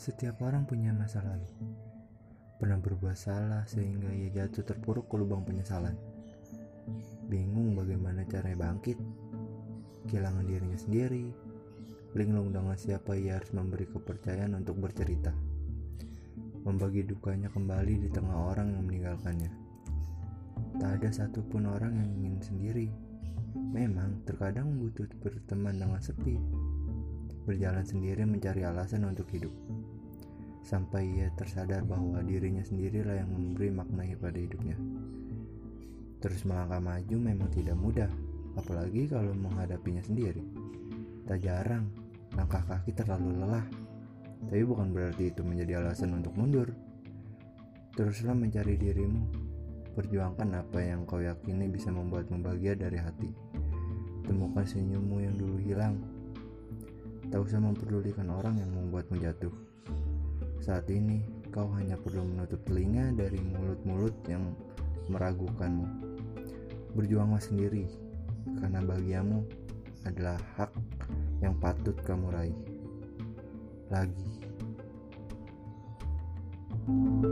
Setiap orang punya masa lalu. Pernah berbuat salah sehingga ia jatuh terpuruk ke lubang penyesalan. Bingung bagaimana caranya bangkit. Kehilangan dirinya sendiri. Linglung dengan siapa ia harus memberi kepercayaan untuk bercerita. Membagi dukanya kembali di tengah orang yang meninggalkannya. Tak ada satupun orang yang ingin sendiri. Memang terkadang butuh berteman dengan sepi. Berjalan sendiri mencari alasan untuk hidup sampai ia tersadar bahwa dirinya sendirilah yang memberi makna pada hidupnya. Terus melangkah maju memang tidak mudah, apalagi kalau menghadapinya sendiri. Tak jarang, langkah kaki terlalu lelah, tapi bukan berarti itu menjadi alasan untuk mundur. Teruslah mencari dirimu, perjuangkan apa yang kau yakini bisa membuatmu bahagia dari hati. Temukan senyummu yang dulu hilang. Tak usah memperdulikan orang yang membuatmu jatuh. Saat ini, kau hanya perlu menutup telinga dari mulut-mulut yang meragukanmu. Berjuanglah sendiri, karena bagiamu adalah hak yang patut kamu raih. Lagi. thank you